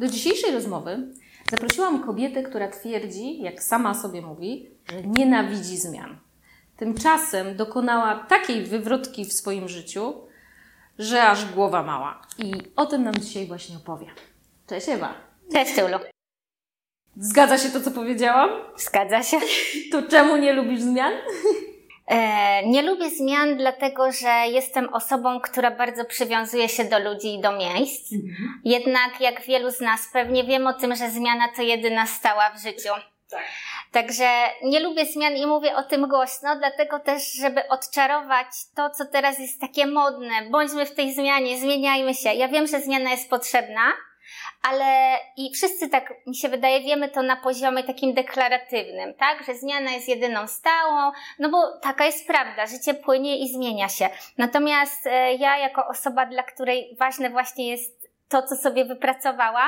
Do dzisiejszej rozmowy zaprosiłam kobietę, która twierdzi, jak sama sobie mówi, że nienawidzi zmian. Tymczasem dokonała takiej wywrotki w swoim życiu, że aż głowa mała. I o tym nam dzisiaj właśnie opowie. Cześć Ewa. Cześć Ulu. Zgadza się to, co powiedziałam? Zgadza się. To czemu nie lubisz zmian? E, nie lubię zmian, dlatego że jestem osobą, która bardzo przywiązuje się do ludzi i do miejsc. Mhm. Jednak, jak wielu z nas pewnie wiem o tym, że zmiana to jedyna stała w życiu. Tak. Także nie lubię zmian i mówię o tym głośno, dlatego też, żeby odczarować to, co teraz jest takie modne. Bądźmy w tej zmianie, zmieniajmy się. Ja wiem, że zmiana jest potrzebna, ale i wszyscy tak, mi się wydaje, wiemy to na poziomie takim deklaratywnym, tak? Że zmiana jest jedyną stałą, no bo taka jest prawda, życie płynie i zmienia się. Natomiast e, ja, jako osoba, dla której ważne właśnie jest to, co sobie wypracowała,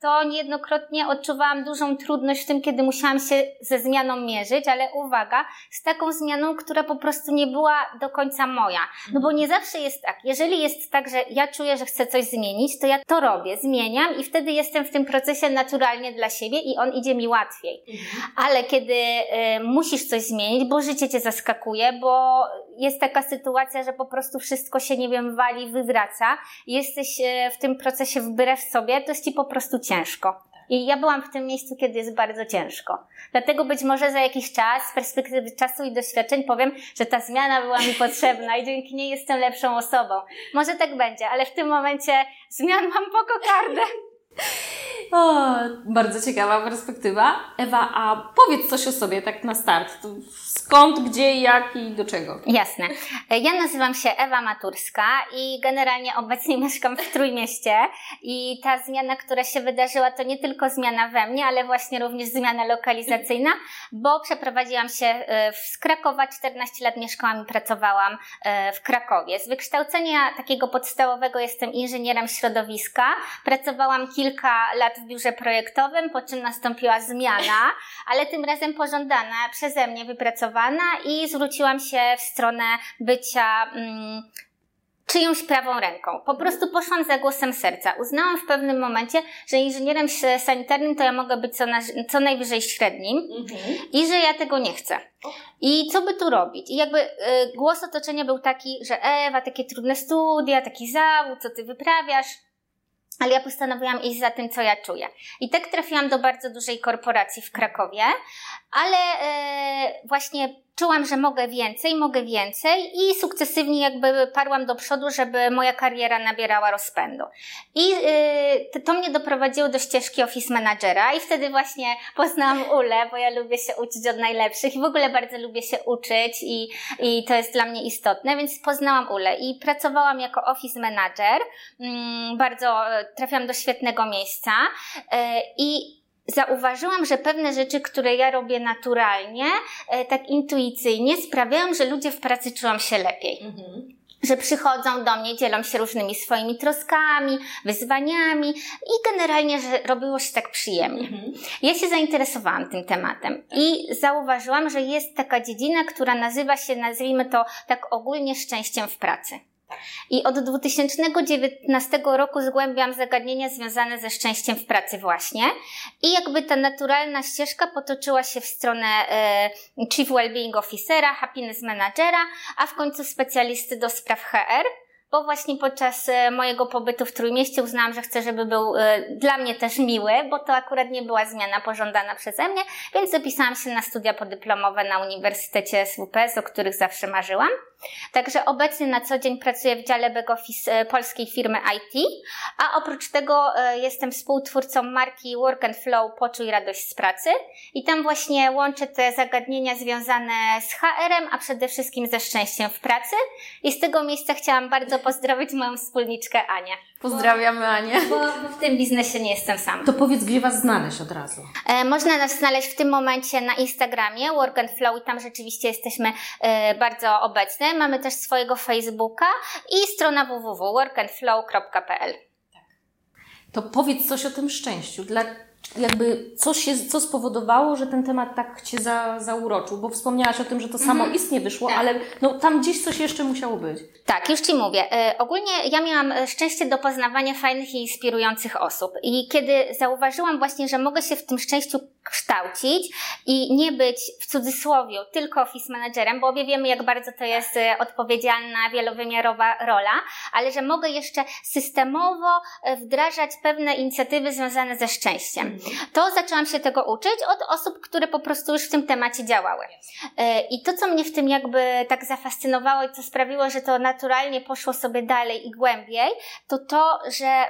to niejednokrotnie odczuwałam dużą trudność w tym, kiedy musiałam się ze zmianą mierzyć, ale uwaga, z taką zmianą, która po prostu nie była do końca moja. No bo nie zawsze jest tak. Jeżeli jest tak, że ja czuję, że chcę coś zmienić, to ja to robię, zmieniam i wtedy jestem w tym procesie naturalnie dla siebie i on idzie mi łatwiej. Ale kiedy y, musisz coś zmienić, bo życie cię zaskakuje, bo jest taka sytuacja, że po prostu wszystko się, nie wiem, wali, wywraca, jesteś y, w tym procesie wbrew sobie, to jest ci po prostu ciężko. I ja byłam w tym miejscu, kiedy jest bardzo ciężko. Dlatego być może za jakiś czas, z perspektywy czasu i doświadczeń powiem, że ta zmiana była mi potrzebna i dzięki niej jestem lepszą osobą. Może tak będzie, ale w tym momencie zmian mam po kokardę. O, bardzo ciekawa perspektywa. Ewa, a powiedz coś o sobie tak na start. Skąd, gdzie, jak i do czego? Jasne. Ja nazywam się Ewa Maturska i generalnie obecnie mieszkam w Trójmieście i ta zmiana, która się wydarzyła, to nie tylko zmiana we mnie, ale właśnie również zmiana lokalizacyjna, bo przeprowadziłam się e, z Krakowa, 14 lat mieszkałam i pracowałam e, w Krakowie. Z wykształcenia takiego podstawowego jestem inżynierem środowiska. Pracowałam kilka lat w biurze projektowym, po czym nastąpiła zmiana, ale tym razem pożądana przeze mnie, wypracowana i zwróciłam się w stronę bycia mm, czyjąś prawą ręką. Po prostu poszłam za głosem serca. Uznałam w pewnym momencie, że inżynierem sanitarnym to ja mogę być co, na, co najwyżej średnim mhm. i że ja tego nie chcę. I co by tu robić? I jakby y, głos otoczenia był taki, że Ewa, takie trudne studia, taki zawód, co ty wyprawiasz? Ale ja postanowiłam iść za tym, co ja czuję. I tak trafiłam do bardzo dużej korporacji w Krakowie, ale e, właśnie czułam, że mogę więcej, mogę więcej i sukcesywnie jakby parłam do przodu, żeby moja kariera nabierała rozpędu. I yy, to mnie doprowadziło do ścieżki office managera i wtedy właśnie poznałam Ulę, bo ja lubię się uczyć od najlepszych i w ogóle bardzo lubię się uczyć i, i to jest dla mnie istotne, więc poznałam Ulę i pracowałam jako office manager. Yy, bardzo e, trafiłam do świetnego miejsca yy, i zauważyłam, że pewne rzeczy, które ja robię naturalnie, e, tak intuicyjnie, sprawiają, że ludzie w pracy czują się lepiej. Mhm że przychodzą do mnie, dzielą się różnymi swoimi troskami, wyzwaniami i generalnie, że robiło się tak przyjemnie. Mhm. Ja się zainteresowałam tym tematem i zauważyłam, że jest taka dziedzina, która nazywa się, nazwijmy to tak ogólnie szczęściem w pracy. I od 2019 roku zgłębiam zagadnienia związane ze szczęściem w pracy właśnie. I jakby ta naturalna ścieżka potoczyła się w stronę e, Chief Wellbeing Officera, Happiness Managera, a w końcu specjalisty do spraw HR bo właśnie podczas e, mojego pobytu w Trójmieście uznałam, że chcę, żeby był e, dla mnie też miły, bo to akurat nie była zmiana pożądana przeze mnie, więc zapisałam się na studia podyplomowe na Uniwersytecie SWPS, o których zawsze marzyłam. Także obecnie na co dzień pracuję w dziale back office e, polskiej firmy IT, a oprócz tego jestem współtwórcą marki Work and Flow Poczuj radość z pracy i tam właśnie łączę te zagadnienia związane z HR-em, a przede wszystkim ze szczęściem w pracy. I z tego miejsca chciałam bardzo pozdrowić moją wspólniczkę Anię. Pozdrawiamy Anię. Bo, bo, w tym biznesie nie jestem sama. To powiedz, gdzie Was znaleźć od razu? E, można nas znaleźć w tym momencie na Instagramie Work and Flow i tam rzeczywiście jesteśmy e, bardzo obecne. Mamy też swojego Facebooka i strona www.workandflow.pl. Tak. To powiedz coś o tym szczęściu. Dla jakby co, się, co spowodowało, że ten temat tak Cię za, zauroczył? Bo wspomniałaś o tym, że to samo mm. istnie wyszło, tak. ale no, tam gdzieś coś jeszcze musiało być. Tak, już Ci mówię. Y, ogólnie ja miałam e, szczęście do poznawania fajnych i inspirujących osób. I kiedy zauważyłam właśnie, że mogę się w tym szczęściu kształcić i nie być w cudzysłowie tylko office managerem, bo obie wiemy, jak bardzo to jest e, odpowiedzialna, wielowymiarowa rola, ale że mogę jeszcze systemowo wdrażać pewne inicjatywy związane ze szczęściem to zaczęłam się tego uczyć od osób, które po prostu już w tym temacie działały. E, I to, co mnie w tym jakby tak zafascynowało i co sprawiło, że to naturalnie poszło sobie dalej i głębiej, to to, że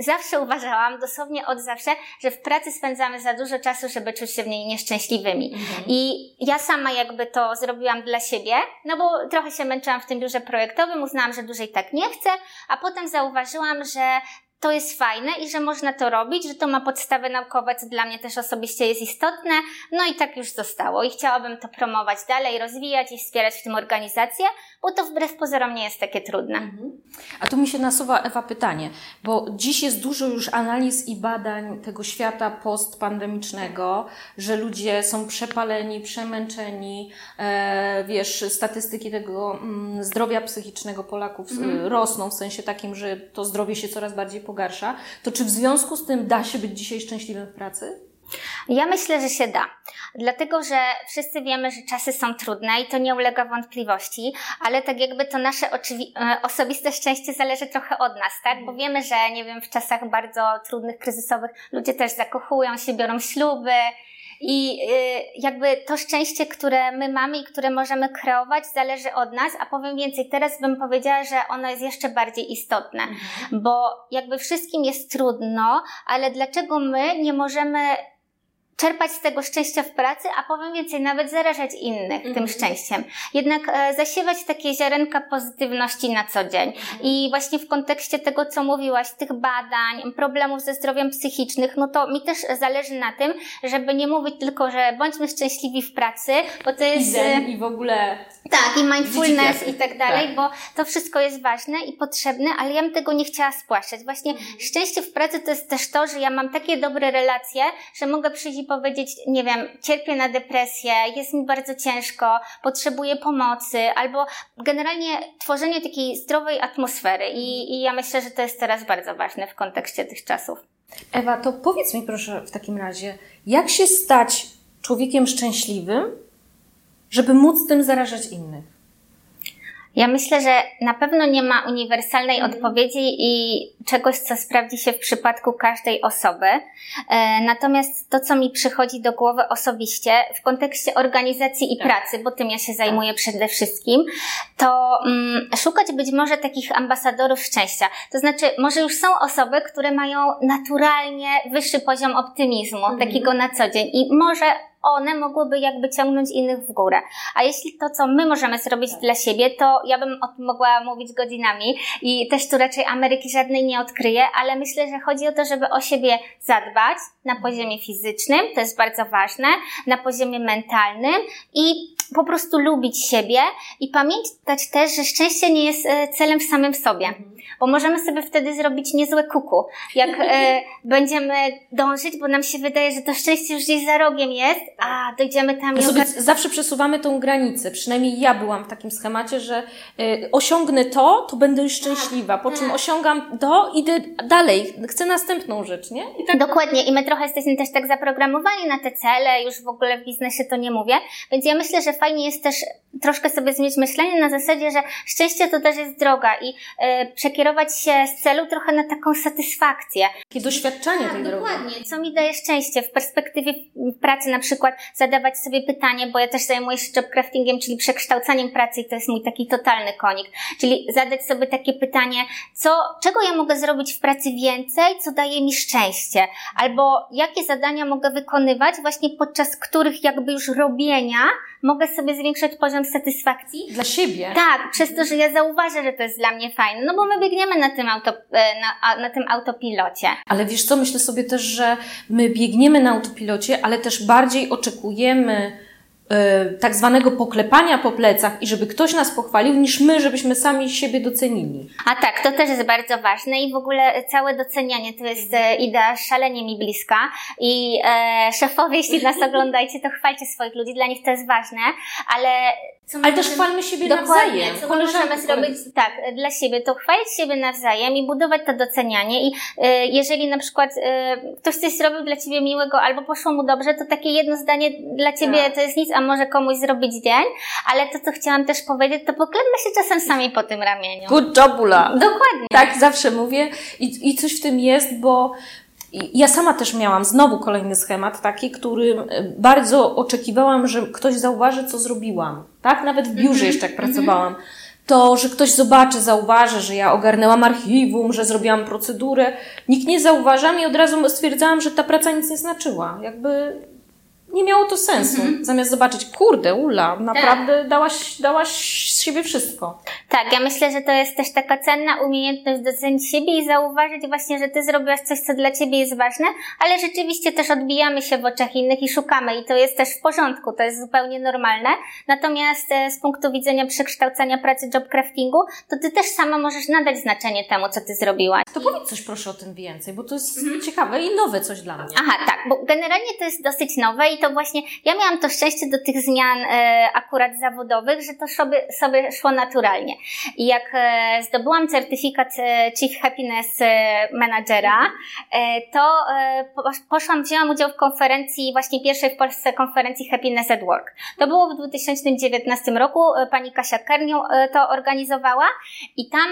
zawsze uważałam, dosłownie od zawsze, że w pracy spędzamy za dużo czasu, żeby czuć się w niej nieszczęśliwymi. Mhm. I ja sama jakby to zrobiłam dla siebie, no bo trochę się męczyłam w tym biurze projektowym, uznałam, że dłużej tak nie chcę, a potem zauważyłam, że to jest fajne i że można to robić, że to ma podstawy naukowe, co dla mnie też osobiście jest istotne. No i tak już zostało. I chciałabym to promować dalej, rozwijać i wspierać w tym organizację, bo to wbrew pozorom nie jest takie trudne. Mhm. A tu mi się nasuwa, Ewa, pytanie, bo dziś jest dużo już analiz i badań tego świata postpandemicznego, że ludzie są przepaleni, przemęczeni, e, wiesz, statystyki tego mm, zdrowia psychicznego Polaków mhm. rosną, w sensie takim, że to zdrowie się coraz bardziej pogarsza. To czy w związku z tym da się być dzisiaj szczęśliwym w pracy? Ja myślę, że się da. Dlatego, że wszyscy wiemy, że czasy są trudne i to nie ulega wątpliwości, ale tak jakby to nasze e, osobiste szczęście zależy trochę od nas, tak? Bo wiemy, że nie wiem, w czasach bardzo trudnych, kryzysowych ludzie też zakochują się, biorą śluby, i y, jakby to szczęście, które my mamy i które możemy kreować, zależy od nas, a powiem więcej, teraz bym powiedziała, że ono jest jeszcze bardziej istotne, mhm. bo jakby wszystkim jest trudno, ale dlaczego my nie możemy czerpać z tego szczęścia w pracy, a powiem więcej, nawet zarażać innych tym mhm. szczęściem. Jednak e, zasiewać takie ziarenka pozytywności na co dzień. Mhm. I właśnie w kontekście tego, co mówiłaś, tych badań, problemów ze zdrowiem psychicznym, no to mi też zależy na tym, żeby nie mówić tylko, że bądźmy szczęśliwi w pracy, bo to jest... I, zen, i w ogóle... Tak, i mindfulness i tak dalej, tak. bo to wszystko jest ważne i potrzebne, ale ja bym tego nie chciała spłaszczać. Właśnie mhm. szczęście w pracy to jest też to, że ja mam takie dobre relacje, że mogę przyjść i powiedzieć, nie wiem, cierpię na depresję, jest mi bardzo ciężko, potrzebuję pomocy, albo generalnie tworzenie takiej zdrowej atmosfery i, i ja myślę, że to jest teraz bardzo ważne w kontekście tych czasów. Ewa, to powiedz mi proszę w takim razie, jak się stać człowiekiem szczęśliwym, żeby móc tym zarażać innych? Ja myślę, że na pewno nie ma uniwersalnej mhm. odpowiedzi i czegoś, co sprawdzi się w przypadku każdej osoby. E, natomiast to, co mi przychodzi do głowy osobiście w kontekście organizacji i tak. pracy, bo tym ja się zajmuję tak. przede wszystkim, to mm, szukać być może takich ambasadorów szczęścia. To znaczy, może już są osoby, które mają naturalnie wyższy poziom optymizmu, mhm. takiego na co dzień i może one mogłyby jakby ciągnąć innych w górę. A jeśli to, co my możemy zrobić dla siebie, to ja bym o tym mogła mówić godzinami i też tu raczej Ameryki żadnej nie odkryję, ale myślę, że chodzi o to, żeby o siebie zadbać na poziomie fizycznym, to jest bardzo ważne, na poziomie mentalnym i po prostu lubić siebie i pamiętać też, że szczęście nie jest e, celem w samym sobie, bo możemy sobie wtedy zrobić niezłe kuku, jak e, będziemy dążyć, bo nam się wydaje, że to szczęście już gdzieś za rogiem jest, a dojdziemy tam i sobie zawsze przesuwamy tą granicę, przynajmniej ja byłam w takim schemacie, że e, osiągnę to, to będę już szczęśliwa, po czym tak. osiągam to, idę dalej, chcę następną rzecz, nie? I tak... Dokładnie. I my trochę jesteśmy też tak zaprogramowani na te cele, już w ogóle w biznesie to nie mówię, więc ja myślę, że fajnie jest też troszkę sobie zmienić myślenie na zasadzie, że szczęście to też jest droga i y, przekierować się z celu trochę na taką satysfakcję. Takie doświadczenie tak, tej drogi. Dokładnie. Co mi daje szczęście? W perspektywie pracy na przykład zadawać sobie pytanie, bo ja też zajmuję się jobcraftingiem, czyli przekształcaniem pracy i to jest mój taki totalny konik. Czyli zadać sobie takie pytanie, co, czego ja mogę zrobić w pracy więcej, co daje mi szczęście? Albo jakie zadania mogę wykonywać właśnie podczas których jakby już robienia mogę sobie zwiększać poziom satysfakcji. Dla siebie? Tak, przez to, że ja zauważę, że to jest dla mnie fajne, no bo my biegniemy na tym, auto, e, na, na tym autopilocie. Ale wiesz co, myślę sobie też, że my biegniemy na autopilocie, ale też bardziej oczekujemy tak zwanego poklepania po plecach i żeby ktoś nas pochwalił, niż my, żebyśmy sami siebie docenili. A tak, to też jest bardzo ważne i w ogóle całe docenianie to jest e, idea szalenie mi bliska i e, szefowie, jeśli nas oglądacie, to chwalcie swoich ludzi, dla nich to jest ważne, ale co Ale też chwalmy siebie nawzajem. co możemy zrobić tak, dla siebie, to chwalić siebie nawzajem i budować to docenianie i y, jeżeli na przykład y, ktoś coś zrobił dla ciebie miłego albo poszło mu dobrze, to takie jedno zdanie dla ciebie tak. to jest nic, a może komuś zrobić dzień, ale to, co chciałam też powiedzieć, to poklepmy się czasem sami po tym ramieniu. Good job, Ula. Dokładnie. Tak zawsze mówię i, i coś w tym jest, bo ja sama też miałam znowu kolejny schemat taki, który e, bardzo oczekiwałam, że ktoś zauważy, co zrobiłam. Tak? Nawet w biurze -hmm. jeszcze jak pracowałam. To, że ktoś zobaczy, zauważy, że ja ogarnęłam archiwum, że zrobiłam procedurę. Nikt nie zauważa i od razu stwierdzałam, że ta praca nic nie znaczyła. Jakby nie miało to sensu. Mhm. Zamiast zobaczyć, kurde, Ula, naprawdę tak. dałaś, dałaś z siebie wszystko. Tak, ja myślę, że to jest też taka cenna umiejętność docenić siebie i zauważyć właśnie, że ty zrobiłaś coś, co dla ciebie jest ważne, ale rzeczywiście też odbijamy się w oczach innych i szukamy i to jest też w porządku, to jest zupełnie normalne. Natomiast e, z punktu widzenia przekształcania pracy job craftingu, to ty też sama możesz nadać znaczenie temu, co ty zrobiłaś. To powiedz coś proszę o tym więcej, bo to jest mhm. ciekawe i nowe coś dla mnie. Aha, tak, bo generalnie to jest dosyć nowe i to właśnie, ja miałam to szczęście do tych zmian e, akurat zawodowych, że to sobie, sobie szło naturalnie. I jak e, zdobyłam certyfikat e, Chief Happiness e, Managera, e, to e, poszłam, wzięłam udział w konferencji, właśnie pierwszej w Polsce konferencji Happiness at Work. To było w 2019 roku, pani Kasia Kernią to organizowała i tam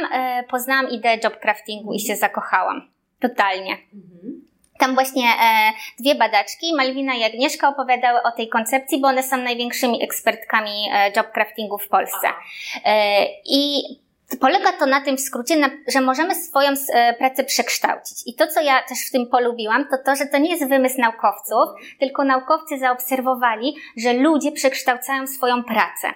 poznałam ideę job craftingu i się zakochałam. Totalnie. Mhm. Tam właśnie e, dwie badaczki, Malwina i Agnieszka, opowiadały o tej koncepcji, bo one są największymi ekspertkami e, job craftingu w Polsce. E, I Polega to na tym w skrócie, na, że możemy swoją e, pracę przekształcić. I to, co ja też w tym polubiłam, to to, że to nie jest wymysł naukowców, tylko naukowcy zaobserwowali, że ludzie przekształcają swoją pracę.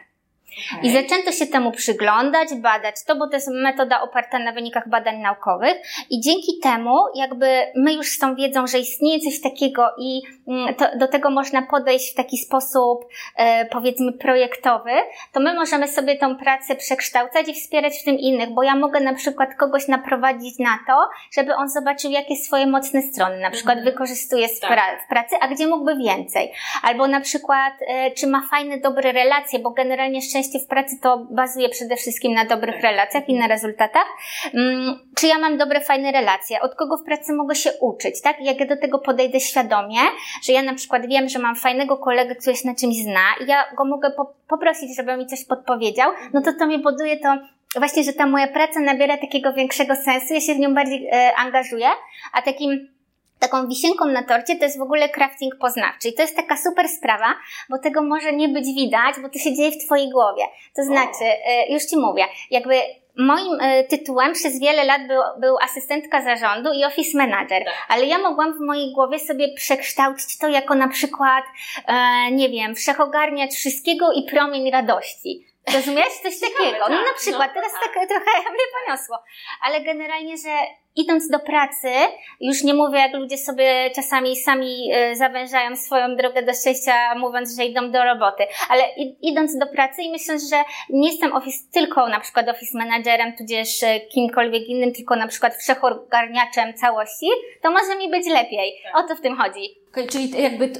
Okay. I zaczęto się temu przyglądać, badać to, bo to jest metoda oparta na wynikach badań naukowych i dzięki temu jakby my już z tą wiedzą, że istnieje coś takiego i mm, to, do tego można podejść w taki sposób e, powiedzmy projektowy, to my możemy sobie tą pracę przekształcać i wspierać w tym innych, bo ja mogę na przykład kogoś naprowadzić na to, żeby on zobaczył jakie swoje mocne strony, na przykład mhm. wykorzystuje tak. pra w pracy, a gdzie mógłby więcej. Albo na przykład e, czy ma fajne, dobre relacje, bo generalnie szczęście szczęście w pracy to bazuje przede wszystkim na dobrych relacjach i na rezultatach. Mm, czy ja mam dobre, fajne relacje? Od kogo w pracy mogę się uczyć, tak? Jak ja do tego podejdę świadomie, że ja na przykład wiem, że mam fajnego kolegę, który się na czymś zna i ja go mogę poprosić, żeby mi coś podpowiedział, no to to mi buduje to właśnie, że ta moja praca nabiera takiego większego sensu, ja się w nią bardziej e, angażuję, a takim taką wisienką na torcie to jest w ogóle crafting poznawczy. I to jest taka super sprawa, bo tego może nie być widać, bo to się dzieje w Twojej głowie. To znaczy, e, już Ci mówię, jakby Moim e, tytułem przez wiele lat był, był asystentka zarządu i office manager, tak. ale ja mogłam w mojej głowie sobie przekształcić to jako na przykład, e, nie wiem, wszechogarniacz wszystkiego i promień radości. Rozumiesz? Coś takiego. No na tak, przykład, no, teraz tak, tak trochę mnie poniosło. Ale generalnie, że idąc do pracy, już nie mówię, jak ludzie sobie czasami sami e, zawężają swoją drogę do szczęścia, mówiąc, że idą do roboty, ale idąc do pracy i myśląc, że nie jestem office, tylko na przykład office managerem, tudzież e, kimkolwiek innym, tylko na przykład wszechogarniaczem całości, to może mi być lepiej. O to w tym chodzi. Okay, czyli jakby,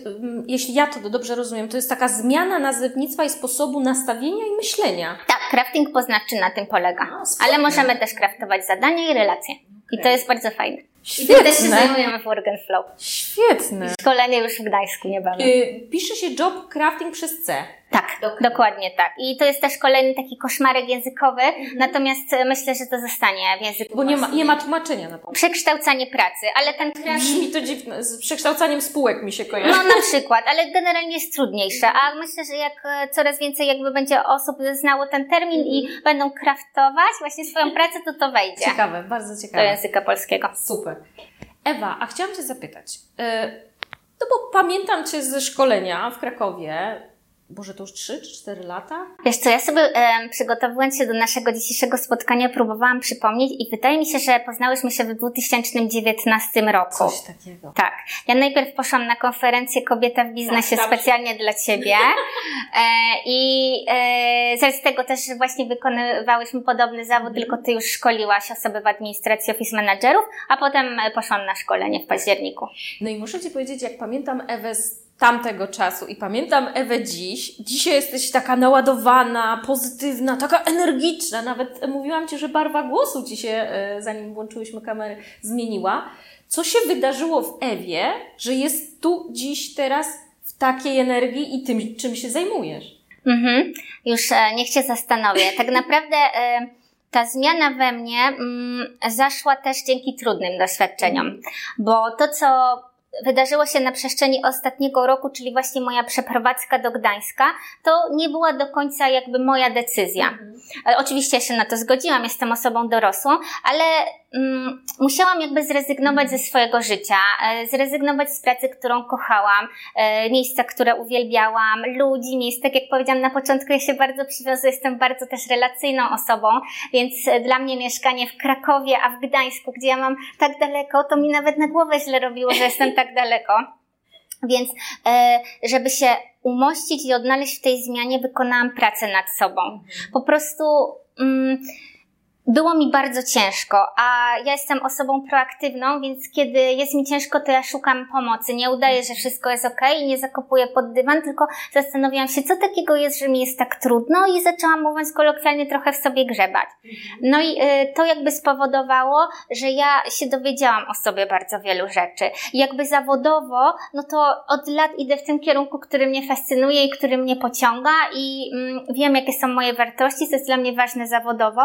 jeśli ja to dobrze rozumiem, to jest taka zmiana nazewnictwa i sposobu nastawienia i myślenia. Tak, crafting poznawczy na tym polega. No, ale możemy też craftować zadania i relacje. I to jest bardzo fajne. Świetne. I też się zajmujemy w Work Flow. Świetne. Szkolenie już w Gdańsku niebawem. Yy, pisze się job crafting przez C. Tak, dokładnie. dokładnie tak. I to jest też kolejny taki koszmarek językowy, mhm. natomiast e, myślę, że to zostanie w języku Bo nie ma, nie ma tłumaczenia na to. Przekształcanie pracy, ale ten crafting... Brzmi to dziwne, z przekształcaniem spółek mi się kojarzy. No na przykład, ale generalnie jest trudniejsze, a myślę, że jak e, coraz więcej jakby będzie osób znało ten termin mhm. i będą kraftować właśnie swoją pracę, to to wejdzie. Ciekawe, bardzo ciekawe. Do języka polskiego. Super. Ewa, a chciałam Cię zapytać, e, no bo pamiętam Cię ze szkolenia w Krakowie, Boże, to już 3 czy 4 lata? Wiesz co, ja sobie e, przygotowując się do naszego dzisiejszego spotkania próbowałam przypomnieć i wydaje mi się, że poznałyśmy się w 2019 roku. Coś takiego. Tak. Ja najpierw poszłam na konferencję Kobieta w biznesie Tak, specjalnie dla Ciebie e, i e, z tego też właśnie wykonywałyśmy podobny zawód, Mhm. tylko Ty już szkoliłaś osoby w administracji Office Managerów, a potem e, poszłam na szkolenie w październiku. No i muszę Ci powiedzieć, jak pamiętam Ewę z tamtego czasu i pamiętam Ewę dziś, dzisiaj jesteś taka naładowana, pozytywna, taka energiczna. Nawet mówiłam Ci, że barwa głosu Ci się, e, zanim włączyłyśmy kamery, zmieniła. Co się wydarzyło w Ewie, że jest tu dziś, teraz w takiej energii i tym, czym się zajmujesz? Mhm. Już e, niech się zastanowię. Tak naprawdę e, ta zmiana we mnie mm, zaszła też dzięki trudnym doświadczeniom, bo to, co wydarzyło się na przestrzeni ostatniego roku, czyli właśnie moja przeprowadzka do Gdańska, to nie była do końca jakby moja decyzja. E, Oczywiście się na to zgodziłam, jestem osobą dorosłą, ale musiałam jakby zrezygnować ze swojego życia, e, zrezygnować z pracy, którą kochałam, e, miejsca, które uwielbiałam, ludzi, miejsc. Tak jak powiedziałam na początku, ja się bardzo przywiązuję, jestem bardzo też relacyjną osobą, więc e, dla mnie mieszkanie w Krakowie, a w Gdańsku, gdzie ja mam tak daleko, to mi nawet na głowę źle robiło, że jestem tak daleko. Więc, żeby się umościć i odnaleźć w tej zmianie, wykonałam pracę nad sobą. Po prostu mm, było mi bardzo ciężko, a ja jestem osobą proaktywną, więc kiedy jest mi ciężko, to ja szukam pomocy. Nie udaję, że wszystko jest ok i nie zakopuję pod dywan, tylko zastanawiałam się, co takiego jest, że mi jest tak trudno i zaczęłam, mówiąc kolokwialnie, trochę w sobie grzebać. No i y, to jakby spowodowało, że ja się dowiedziałam o sobie bardzo wielu rzeczy. Jakby zawodowo, no to od lat idę w tym kierunku, który mnie fascynuje i który mnie pociąga i mm, wiem, jakie są moje wartości, co jest dla mnie ważne zawodowo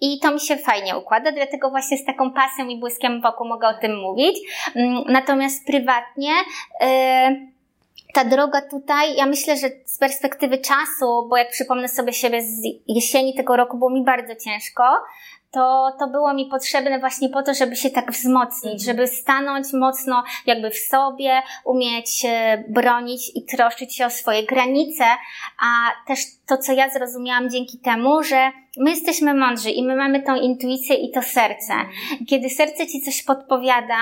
i to mi się fajnie układa, dlatego właśnie z taką pasją i błyskiem wokół mogę o tym mówić. Mm, Natomiast prywatnie, y, ta droga tutaj, ja myślę, że z perspektywy czasu, bo jak przypomnę sobie siebie z jesieni tego roku, było mi bardzo ciężko, to, to było mi potrzebne właśnie po to, żeby się tak wzmocnić, żeby stanąć mocno jakby w sobie, umieć e, bronić i troszczyć się o swoje granice, a też to, co ja zrozumiałam dzięki temu, że my jesteśmy mądrzy i my mamy tą intuicję i to serce. I Kiedy serce ci coś podpowiada,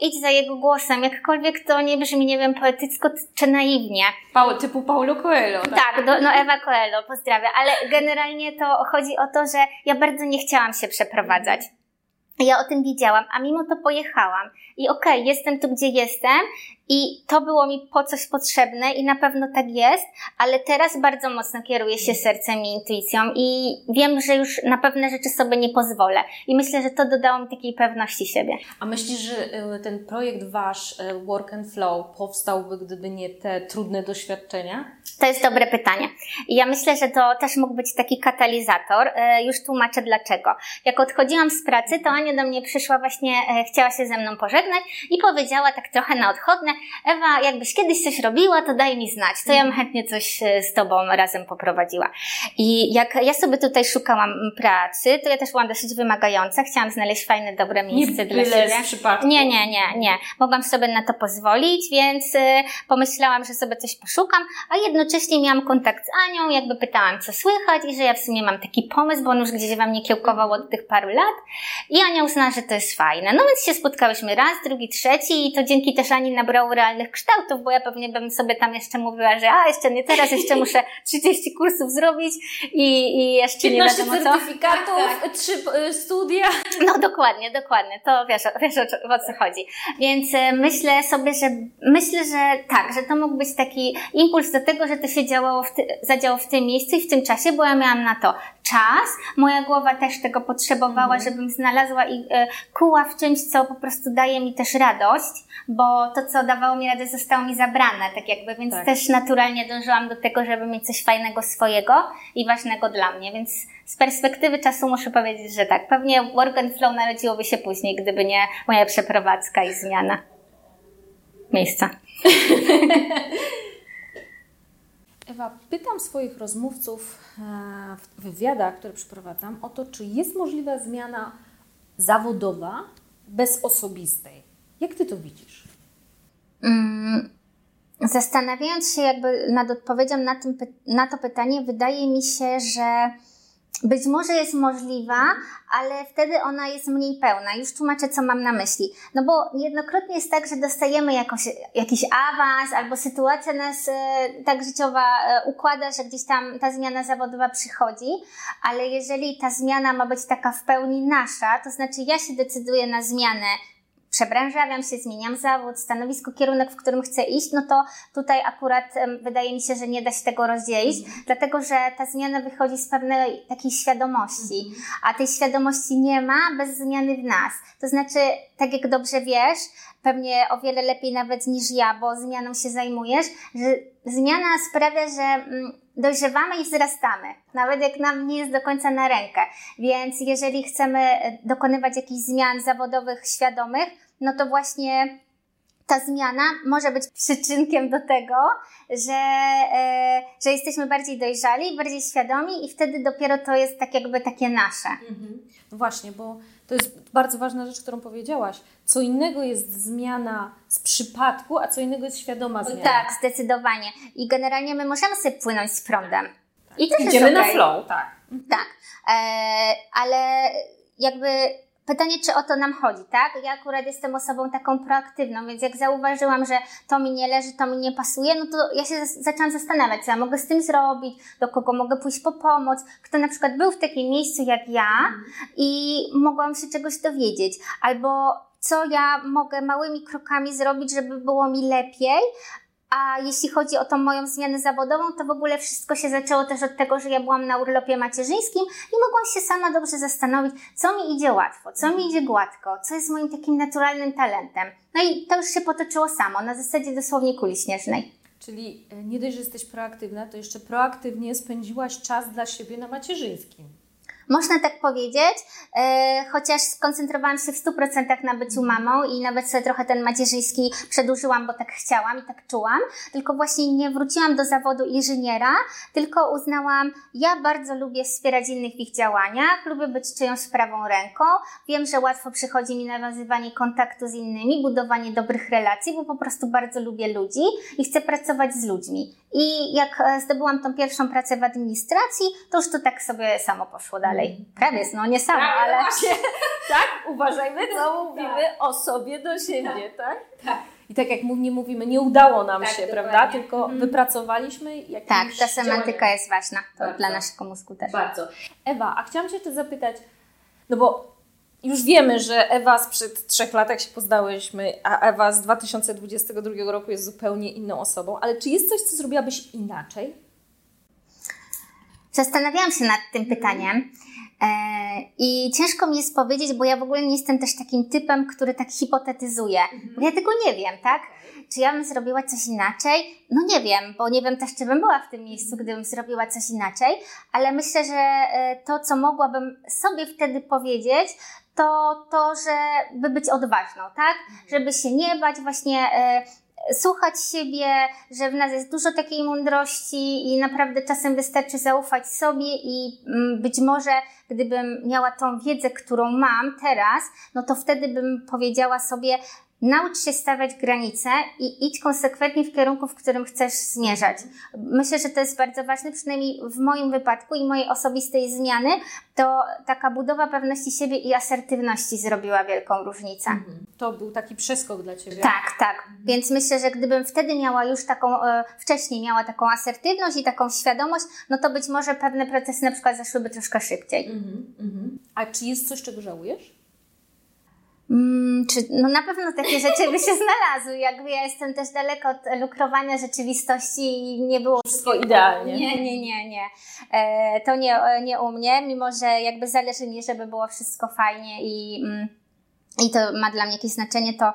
idź za jego głosem, jakkolwiek to nie brzmi, nie wiem, poetycko czy naiwnie. Pau, typu Paulo Coelho, tak? Tak, do, no Ewa Coelho, pozdrawiam. Ale generalnie to chodzi o to, że ja bardzo nie chciałam się przeprowadzać. Ja o tym wiedziałam, a mimo to pojechałam. I okej, jestem tu, gdzie jestem i to było mi po coś potrzebne i na pewno tak jest, ale teraz bardzo mocno kieruję się sercem i intuicją i wiem, że już na pewne rzeczy sobie nie pozwolę. I myślę, że to dodało mi takiej pewności siebie. A myślisz, że y, ten projekt wasz, y, Work and Flow, powstałby, gdyby nie te trudne doświadczenia? To jest dobre pytanie. Ja myślę, że to też mógł być taki katalizator. E, Już tłumaczę dlaczego. Jak odchodziłam z pracy, to Ania do mnie przyszła właśnie, e, chciała się ze mną pożegnać i powiedziała tak trochę na odchodne, Ewa, jakbyś kiedyś coś robiła, to daj mi znać, to ja bym chętnie coś e, z Tobą razem poprowadziła. I jak ja sobie tutaj szukałam pracy, to ja też byłam dosyć wymagająca, chciałam znaleźć fajne, dobre miejsce nie dla siebie. przypadku. Nie, nie, nie, nie. Mogłam sobie na to pozwolić, więc y, pomyślałam, że sobie coś poszukam, a jednocześnie miałam kontakt z Anią, jakby pytałam, co słychać i że ja w sumie mam taki pomysł, bo on już gdzieś we mnie kiełkował od tych paru lat i Ania uznała, że to jest fajne. No więc się spotkałyśmy raz, drugi, trzeci i to dzięki też Ani nabrało realnych kształtów, bo ja pewnie bym sobie tam jeszcze mówiła, że a, jeszcze nie teraz, jeszcze muszę 30 kursów zrobić i, i jeszcze nie 15 wiadomo co. certyfikatów, trzy y, studia. No dokładnie, dokładnie, to wiesz, o- wiesz o, co- o co chodzi. Więc e, myślę sobie, że myślę, że tak, że to mógł być taki impuls do tego, że to się działało w ty, zadziało w tym miejscu i w tym czasie, bo ja miałam na to czas, moja głowa też tego potrzebowała, żebym znalazła i e, kuła w czymś, co po prostu daje mi też radość, bo to, co dawało mi radość, zostało mi zabrane, tak jakby, więc Tak. też naturalnie dążyłam do tego, żeby mieć coś fajnego swojego i ważnego dla mnie, więc z perspektywy czasu muszę powiedzieć, że tak, pewnie Work and Flow narodziłoby się później, gdyby nie moja przeprowadzka i zmiana miejsca. Ewa, pytam swoich rozmówców e, w wywiadach, które przeprowadzam, o to, czy jest możliwa zmiana zawodowa bez osobistej. Jak ty to widzisz? Mm, Zastanawiając się jakby nad odpowiedzią na, tym, na to pytanie, wydaje mi się, że być może jest możliwa, ale wtedy ona jest mniej pełna. Już tłumaczę, co mam na myśli. No bo niejednokrotnie jest tak, że dostajemy jakoś, jakiś awans, albo sytuacja nas e, tak życiowa e, układa, że gdzieś tam ta zmiana zawodowa przychodzi, ale jeżeli ta zmiana ma być taka w pełni nasza, to znaczy ja się decyduję na zmianę przebranżawiam się, zmieniam zawód, stanowisko, kierunek, w którym chcę iść, no to tutaj akurat wydaje mi się, że nie da się tego rozdzielić, mm. dlatego że ta zmiana wychodzi z pewnej takiej świadomości, mm. a tej świadomości nie ma bez zmiany w nas. To znaczy, tak jak dobrze wiesz, pewnie o wiele lepiej nawet niż ja, bo zmianą się zajmujesz, że zmiana sprawia, że mm, dojrzewamy i wzrastamy, nawet jak nam nie jest do końca na rękę. Więc jeżeli chcemy e, dokonywać jakichś zmian zawodowych świadomych, no to właśnie ta zmiana może być przyczynkiem do tego, że, e, że jesteśmy bardziej dojrzali, bardziej świadomi i wtedy dopiero to jest tak jakby takie nasze. Mhm. No właśnie, bo to jest bardzo ważna rzecz, którą powiedziałaś. Co innego jest zmiana z przypadku, a co innego jest świadoma zmiana. Tak, zdecydowanie. I generalnie my możemy sobie płynąć z prądem. I to Idziemy okay. na flow, tak. Tak, e, ale jakby Pytanie, czy o to nam chodzi, tak? Ja akurat jestem osobą taką proaktywną, więc jak zauważyłam, że to mi nie leży, to mi nie pasuje, no to ja się zaczęłam zastanawiać, co ja mogę z tym zrobić, do kogo mogę pójść po pomoc, kto na przykład był w takim miejscu jak ja i mogłam się czegoś dowiedzieć, albo co ja mogę małymi krokami zrobić, żeby było mi lepiej, a jeśli chodzi o tą moją zmianę zawodową, to w ogóle wszystko się zaczęło też od tego, że ja byłam na urlopie macierzyńskim i mogłam się sama dobrze zastanowić, co mi idzie łatwo, co mi idzie gładko, co jest moim takim naturalnym talentem. No i to już się potoczyło samo, na zasadzie dosłownie kuli śnieżnej. Czyli e, nie dość, że jesteś proaktywna, to jeszcze proaktywnie spędziłaś czas dla siebie na macierzyńskim. Można tak powiedzieć, e, chociaż skoncentrowałam się w 100% na byciu mamą i nawet sobie trochę ten macierzyński przedłużyłam, bo tak chciałam i tak czułam, tylko właśnie nie wróciłam do zawodu inżyniera, tylko uznałam, ja bardzo lubię wspierać innych w ich działaniach, lubię być czyjąś prawą ręką, wiem, że łatwo przychodzi mi nawiązywanie kontaktu z innymi, budowanie dobrych relacji, bo po prostu bardzo lubię ludzi i chcę pracować z ludźmi. I jak e, zdobyłam tą pierwszą pracę w administracji, to już to tak sobie samo poszło dalej. Prawie, no nie samo, Prawie, ale... Właśnie. tak, uważajmy, co mówimy tak. o sobie do siebie, tak? tak? I tak jak nie mówimy, nie udało nam tak, się, dokładnie. prawda? Tylko mhm. wypracowaliśmy jakieś Tak, ta semantyka działanie. jest ważna to dla naszego mózgu też. Bardzo. Ewa, a chciałam Cię też zapytać, no bo już wiemy, że Ewa sprzed trzech lat, jak się poznałyśmy, a Ewa z 2022 roku jest zupełnie inną osobą, ale czy jest coś, co zrobiłabyś inaczej? Zastanawiałam się nad tym pytaniem. E, I ciężko mi jest powiedzieć, bo ja w ogóle nie jestem też takim typem, który tak hipotetyzuje. Mhm. Bo ja tego nie wiem, tak? Czy ja bym zrobiła coś inaczej? No nie wiem, bo nie wiem też, czy bym była w tym miejscu, gdybym zrobiła coś inaczej, ale myślę, że e, to, co mogłabym sobie wtedy powiedzieć, to to, żeby być odważną, tak? Mhm. Żeby się nie bać właśnie e, słuchać siebie, że w nas jest dużo takiej mądrości i naprawdę czasem wystarczy zaufać sobie i mm, być może gdybym miała tą wiedzę, którą mam teraz, no to wtedy bym powiedziała sobie, Naucz się stawiać granice i idź konsekwentnie w kierunku, w którym chcesz zmierzać. Myślę, że to jest bardzo ważne, przynajmniej w moim wypadku i mojej osobistej zmiany, to taka budowa pewności siebie i asertywności zrobiła wielką różnicę. Mhm. To był taki przeskok dla Ciebie. Tak, tak. Mhm. Więc myślę, że gdybym wtedy miała już taką, e, wcześniej miała taką asertywność i taką świadomość, no to być może pewne procesy na przykład zaszłyby troszkę szybciej. Mhm. A czy jest coś, czego żałujesz? Mm, czy, no na pewno takie rzeczy by się znalazły. Jakby ja jestem też daleko od lukrowania rzeczywistości i nie było wszystko idealnie. Nie, nie, nie, nie. E, to nie, nie u mnie, mimo że jakby zależy mi, żeby było wszystko fajnie i, mm, i to ma dla mnie jakieś znaczenie, to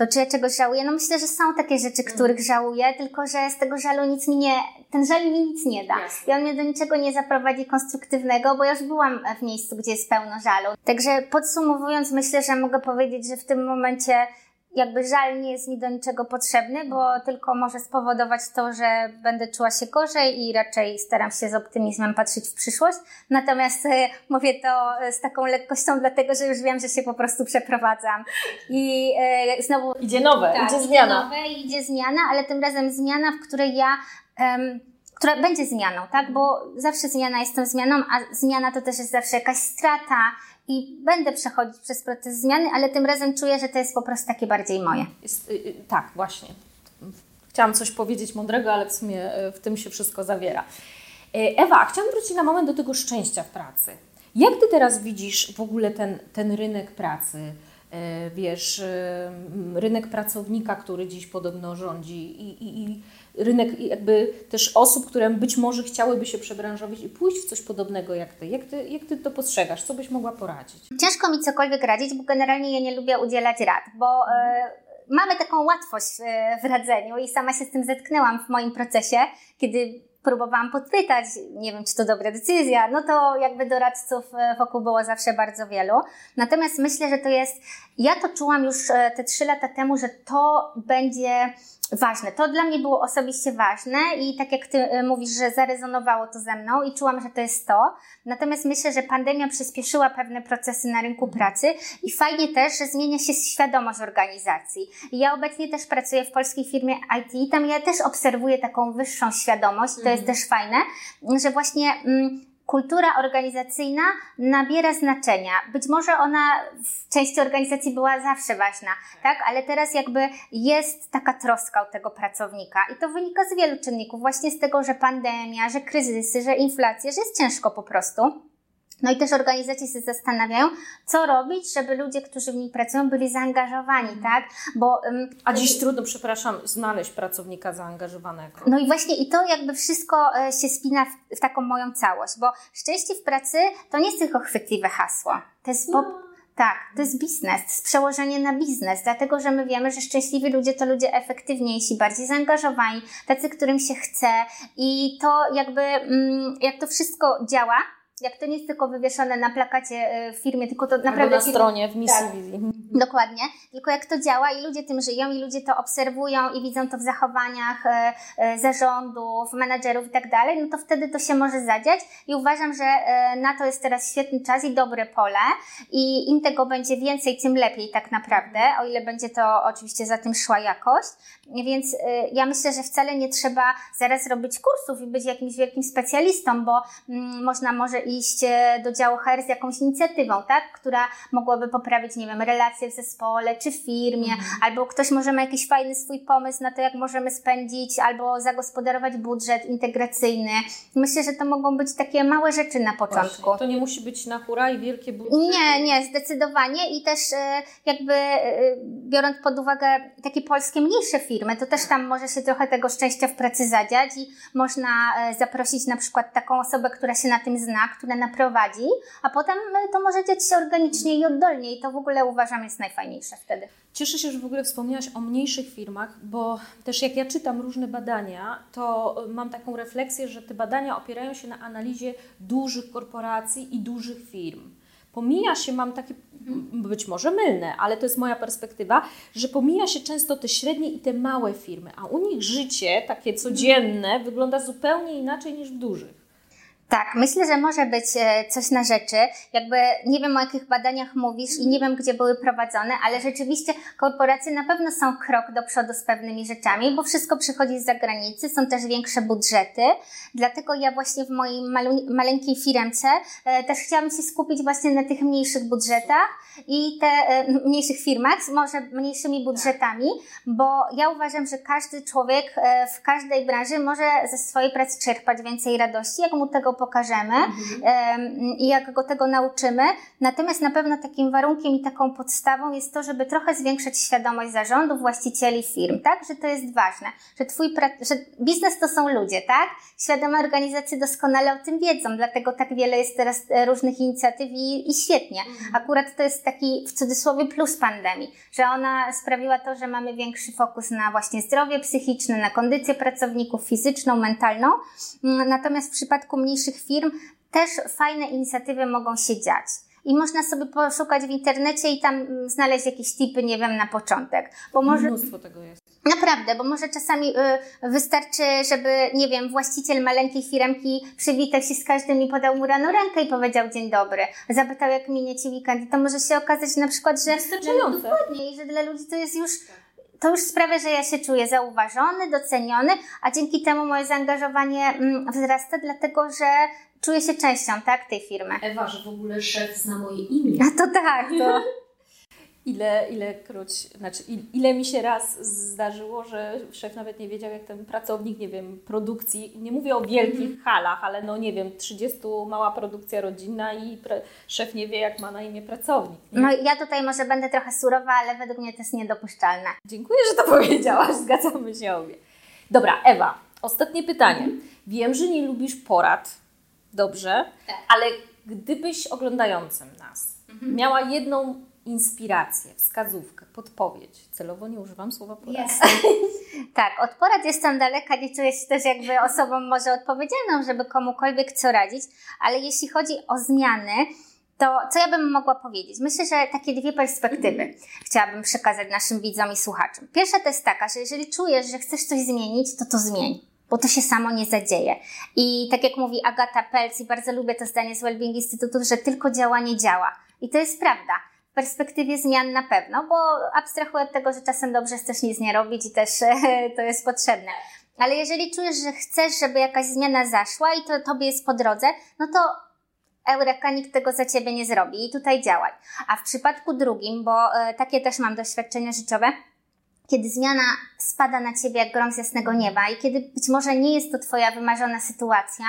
to czy ja czegoś żałuję? No myślę, że są takie rzeczy, mm. których żałuję, tylko że z tego żalu nic mi nie, ten żal mi nic nie da. Yes. I on mnie do niczego nie zaprowadzi konstruktywnego, bo ja już byłam w miejscu, gdzie jest pełno żalu. Także podsumowując, myślę, że mogę powiedzieć, że w tym momencie jakby żal nie jest mi do niczego potrzebny, bo tylko może spowodować to, że będę czuła się gorzej i raczej staram się z optymizmem patrzeć w przyszłość. Natomiast e, mówię to z taką lekkością, dlatego że już wiem, że się po prostu przeprowadzam. I e, znowu. Idzie nowe, tak, idzie zmiana. Nowe, idzie zmiana, ale tym razem zmiana, w której ja. Um, która będzie zmianą, tak? Bo zawsze zmiana jest tą zmianą, a zmiana to też jest zawsze jakaś strata, i będę przechodzić przez proces zmiany, ale tym razem czuję, że to jest po prostu takie bardziej moje. Jest, y, tak, właśnie. Chciałam coś powiedzieć mądrego, ale w sumie y, w tym się wszystko zawiera. Y, Ewa, chciałam wrócić na moment do tego szczęścia w pracy. Jak Ty teraz widzisz w ogóle ten, ten rynek pracy? Wiesz, rynek pracownika, który dziś podobno rządzi i, i, i rynek jakby też osób, które być może chciałyby się przebranżowić i pójść w coś podobnego jak ty. Jak ty, jak ty to postrzegasz? Co byś mogła poradzić? Ciężko mi cokolwiek radzić, bo generalnie ja nie lubię udzielać rad, bo e, mamy taką łatwość e, w radzeniu i sama się z tym zetknęłam w moim procesie, kiedy próbowałam podpytać, nie wiem, czy to dobra decyzja, no to jakby doradców e, wokół było zawsze bardzo wielu. Natomiast myślę, że to jest, ja to czułam już te trzy lata temu, że to będzie ważne. To dla mnie było osobiście ważne i tak jak Ty e, mówisz, że zarezonowało to ze mną i czułam, że to jest to. Natomiast myślę, że pandemia przyspieszyła pewne procesy na rynku pracy i fajnie też, że zmienia się świadomość organizacji. Ja obecnie też pracuję w polskiej firmie IT i tam ja też obserwuję taką wyższą świadomość. To jest mhm. też fajne, że właśnie mm, kultura organizacyjna nabiera znaczenia. Być może ona w części organizacji była zawsze ważna, tak? Ale teraz jakby jest taka troska o tego pracownika i to wynika z wielu czynników, właśnie z tego, że pandemia, że kryzysy, że inflacja, że jest ciężko po prostu. No i też organizacje się zastanawiają, co robić, żeby ludzie, którzy w niej pracują, byli zaangażowani, mhm. tak? Bo, um, A dziś trudno, przepraszam, znaleźć pracownika zaangażowanego. No i właśnie i to jakby wszystko e, się spina w, w taką moją całość, bo szczęście w pracy to nie jest tylko chwytliwe hasło. To jest no. Tak, to jest biznes, to jest przełożenie na biznes, dlatego że my wiemy, że szczęśliwi ludzie to ludzie efektywniejsi, bardziej zaangażowani, tacy, którym się chce i to jakby, mm, jak to wszystko działa, jak to nie jest tylko wywieszone na plakacie e, w firmie, tylko to naprawdę... Albo na stronie, w misji tak. wizji. Dokładnie. Tylko jak to działa i ludzie tym żyją i ludzie to obserwują i widzą to w zachowaniach e, e, zarządów, menadżerów i tak dalej, no to wtedy to się może zadziać i uważam, że na to jest teraz świetny czas i dobre pole i im tego będzie więcej, tym lepiej tak naprawdę, o ile będzie to oczywiście za tym szła jakość. Więc ja myślę, że wcale nie trzeba zaraz robić kursów i być jakimś wielkim specjalistą, bo mm, można może iść e, do działu HR z jakąś inicjatywą, tak? Która mogłaby poprawić, nie wiem, relacje w zespole czy w firmie, mhm. albo ktoś może ma jakiś fajny swój pomysł na to, jak możemy spędzić albo zagospodarować budżet integracyjny. Myślę, że to mogą być takie małe rzeczy na początku. Właśnie. To nie musi być na hura i wielkie budżety. Nie, nie, zdecydowanie i też e, jakby e, biorąc pod uwagę takie polskie mniejsze firmy, to też tam może się trochę tego szczęścia w pracy zadziać i można zaprosić na przykład taką osobę, która się na tym zna, które naprowadzi, a potem e, to może dziać się organicznie i oddolnie i to w ogóle uważam jest najfajniejsze wtedy. Cieszę się, że w ogóle wspomniałaś o mniejszych firmach, bo też jak ja czytam różne badania, to mam taką refleksję, że te badania opierają się na analizie dużych korporacji i dużych firm. Pomija się, mam takie, być może mylne, ale to jest moja perspektywa, że pomija się często te średnie i te małe firmy, a u nich życie takie codzienne wygląda zupełnie inaczej niż w dużych. Tak, myślę, że może być e, coś na rzeczy. Jakby nie wiem o jakich badaniach mówisz i nie wiem, gdzie były prowadzone, ale rzeczywiście korporacje na pewno są krok do przodu z pewnymi rzeczami, bo wszystko przychodzi z zagranicy, są też większe budżety. Dlatego ja właśnie w mojej maleńkiej firmce e, też chciałam się skupić właśnie na tych mniejszych budżetach i te e, mniejszych firmach z może mniejszymi budżetami, bo ja uważam, że każdy człowiek w każdej branży może ze swojej pracy czerpać więcej radości, jak mu tego pokażemy mhm. i jak go tego nauczymy. Natomiast na pewno takim warunkiem i taką podstawą jest to, żeby trochę zwiększyć świadomość zarządów, właścicieli firm, tak? Że to jest ważne, że twój że biznes to są ludzie, tak? Świadome organizacje doskonale o tym wiedzą, dlatego tak wiele jest teraz e, różnych inicjatyw i, i świetnie. Mhm. Akurat to jest taki w cudzysłowie plus pandemii, że ona sprawiła to, że mamy większy fokus na właśnie zdrowie psychiczne, na kondycję pracowników fizyczną, mentalną. Mm, natomiast w przypadku mniejszych firm też fajne inicjatywy mogą się dziać. i można sobie poszukać w internecie i tam mm, znaleźć jakieś tipy, nie wiem, na początek. Bo może... Mnóstwo tego jest. Naprawdę, bo może czasami y, wystarczy, żeby, nie wiem, właściciel maleńkiej firmki przywitał się z każdym i podał mu rano rękę i powiedział dzień dobry. Zapytał, jak minie ci weekend. I to może się okazać na przykład, że... Wystarczające. Dokładnie, i że dla ludzi to jest już to już sprawia, że ja się czuję zauważony, doceniony, a dzięki temu moje zaangażowanie mm, wzrasta, dlatego że czuję się częścią tak, tej firmy. Ewa, że w ogóle szef zna moje imię. A to tak, to... ile, ilekroć, znaczy ile mi się raz zdarzyło, że szef nawet nie wiedział, jak ten pracownik, nie wiem, produkcji, nie mówię o wielkich mm. halach, ale no nie wiem, 30 mała produkcja rodzinna i szef nie wie, jak ma na imię pracownik. Nie? No ja tutaj może będę trochę surowa, ale według mnie to jest niedopuszczalne. Dziękuję, że to powiedziałaś, zgadzamy się obie. Dobra, Ewa, ostatnie pytanie. Mm. Wiem, że nie lubisz porad, dobrze, tak. ale gdybyś oglądającym nas mhm. miała jedną inspirację, wskazówkę, podpowiedź. Celowo nie używam słowa porad. Yes. tak, od porad jestem daleka, nie czuję się też jakby osobą może odpowiedzialną, żeby komukolwiek co radzić, ale jeśli chodzi o zmiany, to co ja bym mogła powiedzieć? Myślę, że takie dwie perspektywy mm. chciałabym przekazać naszym widzom i słuchaczom. Pierwsza to jest taka, że jeżeli czujesz, że chcesz coś zmienić, to to zmień bo to się samo nie zadzieje. I tak jak mówi Agata Pelc, i bardzo lubię to zdanie z Wellbeing Instytutu, że tylko działanie działa. I to jest prawda perspektywie zmian na pewno, bo abstrahuję od tego, że czasem dobrze jest też nic nie robić i też to jest potrzebne. Ale jeżeli czujesz, że chcesz, żeby jakaś zmiana zaszła i to tobie jest po drodze, no to Eureka nikt tego za ciebie nie zrobi i tutaj działaj. A w przypadku drugim, bo e, takie też mam doświadczenia życiowe, kiedy zmiana spada na ciebie jak grom z jasnego nieba i kiedy być może nie jest to twoja wymarzona sytuacja,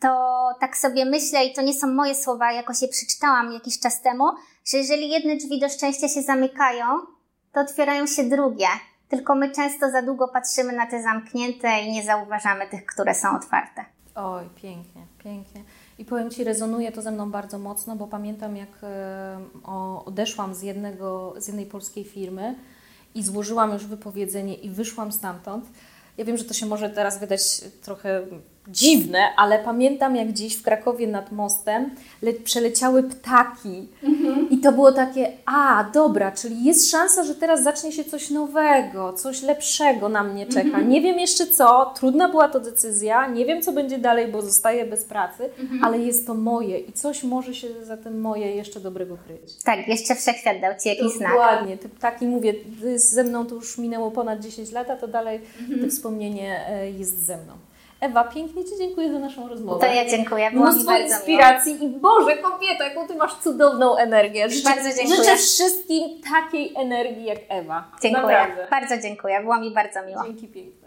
to tak sobie myślę, i to nie są moje słowa, jakoś je przeczytałam jakiś czas temu, że jeżeli jedne drzwi do szczęścia się zamykają, to otwierają się drugie. Tylko my często za długo patrzymy na te zamknięte i nie zauważamy tych, które są otwarte. Oj, pięknie, pięknie. I powiem Ci, rezonuje to ze mną bardzo mocno, bo pamiętam, jak odeszłam z, jednego, z jednej polskiej firmy i złożyłam już wypowiedzenie i wyszłam stamtąd. Ja wiem, że to się może teraz wydać trochę dziwne, ale pamiętam jak gdzieś w Krakowie nad mostem le- przeleciały ptaki mhm. I to było takie, a dobra, czyli jest szansa, że teraz zacznie się coś nowego, coś lepszego na mnie czeka. Mhm. Nie wiem jeszcze co, trudna była to decyzja, nie wiem co będzie dalej, bo zostaję bez pracy, mhm. ale jest to moje i coś może się za tym moje jeszcze dobrego kryć. Tak, jeszcze wszechświat dał Ci jakiś znak. Dokładnie, te ptaki, mówię, ze mną to już minęło ponad 10 lat, a to dalej to wspomnienie e, jest ze mną. Ewa, pięknie Ci dziękuję za naszą rozmowę. To ja dziękuję. Było Mnóstwo inspiracji miło. i Boże, kobieto, jaką Ty masz cudowną energię. Życzę, bardzo dziękuję. Życzę wszystkim takiej energii jak Ewa. Dziękuję. Naprawdę. Bardzo dziękuję. Było mi bardzo miło. Dzięki piękne.